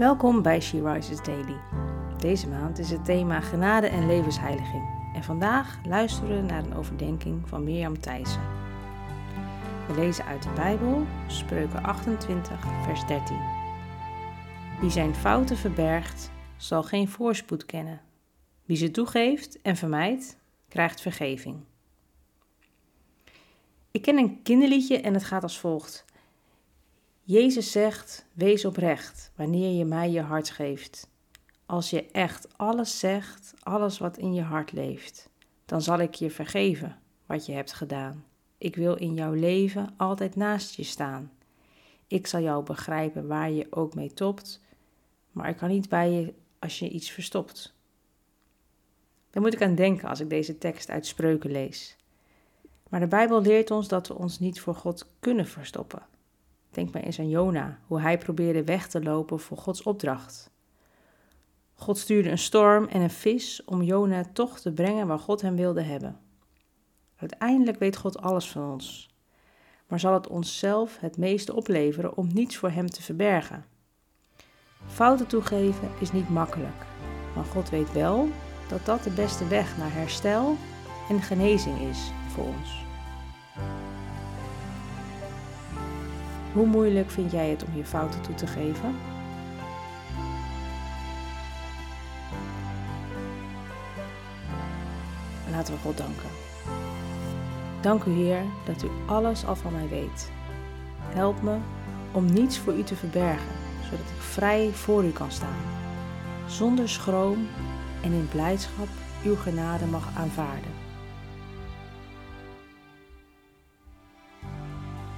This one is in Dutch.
Welkom bij She Rises Daily. Deze maand is het thema genade en levensheiliging. En vandaag luisteren we naar een overdenking van Mirjam Thijssen. We lezen uit de Bijbel, Spreuken 28, vers 13. Wie zijn fouten verbergt, zal geen voorspoed kennen. Wie ze toegeeft en vermijdt, krijgt vergeving. Ik ken een kinderliedje en het gaat als volgt. Jezus zegt: Wees oprecht wanneer je mij je hart geeft. Als je echt alles zegt, alles wat in je hart leeft, dan zal ik je vergeven wat je hebt gedaan. Ik wil in jouw leven altijd naast je staan. Ik zal jou begrijpen waar je ook mee topt, maar ik kan niet bij je als je iets verstopt. Daar moet ik aan denken als ik deze tekst uit spreuken lees. Maar de Bijbel leert ons dat we ons niet voor God kunnen verstoppen. Denk maar eens aan Jona, hoe hij probeerde weg te lopen voor Gods opdracht. God stuurde een storm en een vis om Jona toch te brengen waar God hem wilde hebben. Uiteindelijk weet God alles van ons, maar zal het onszelf het meeste opleveren om niets voor hem te verbergen. Fouten toegeven is niet makkelijk, maar God weet wel dat dat de beste weg naar herstel en genezing is voor ons. Hoe moeilijk vind jij het om je fouten toe te geven? Laten we God danken. Dank u Heer dat u alles al van mij weet. Help me om niets voor u te verbergen, zodat ik vrij voor u kan staan, zonder schroom en in blijdschap uw genade mag aanvaarden.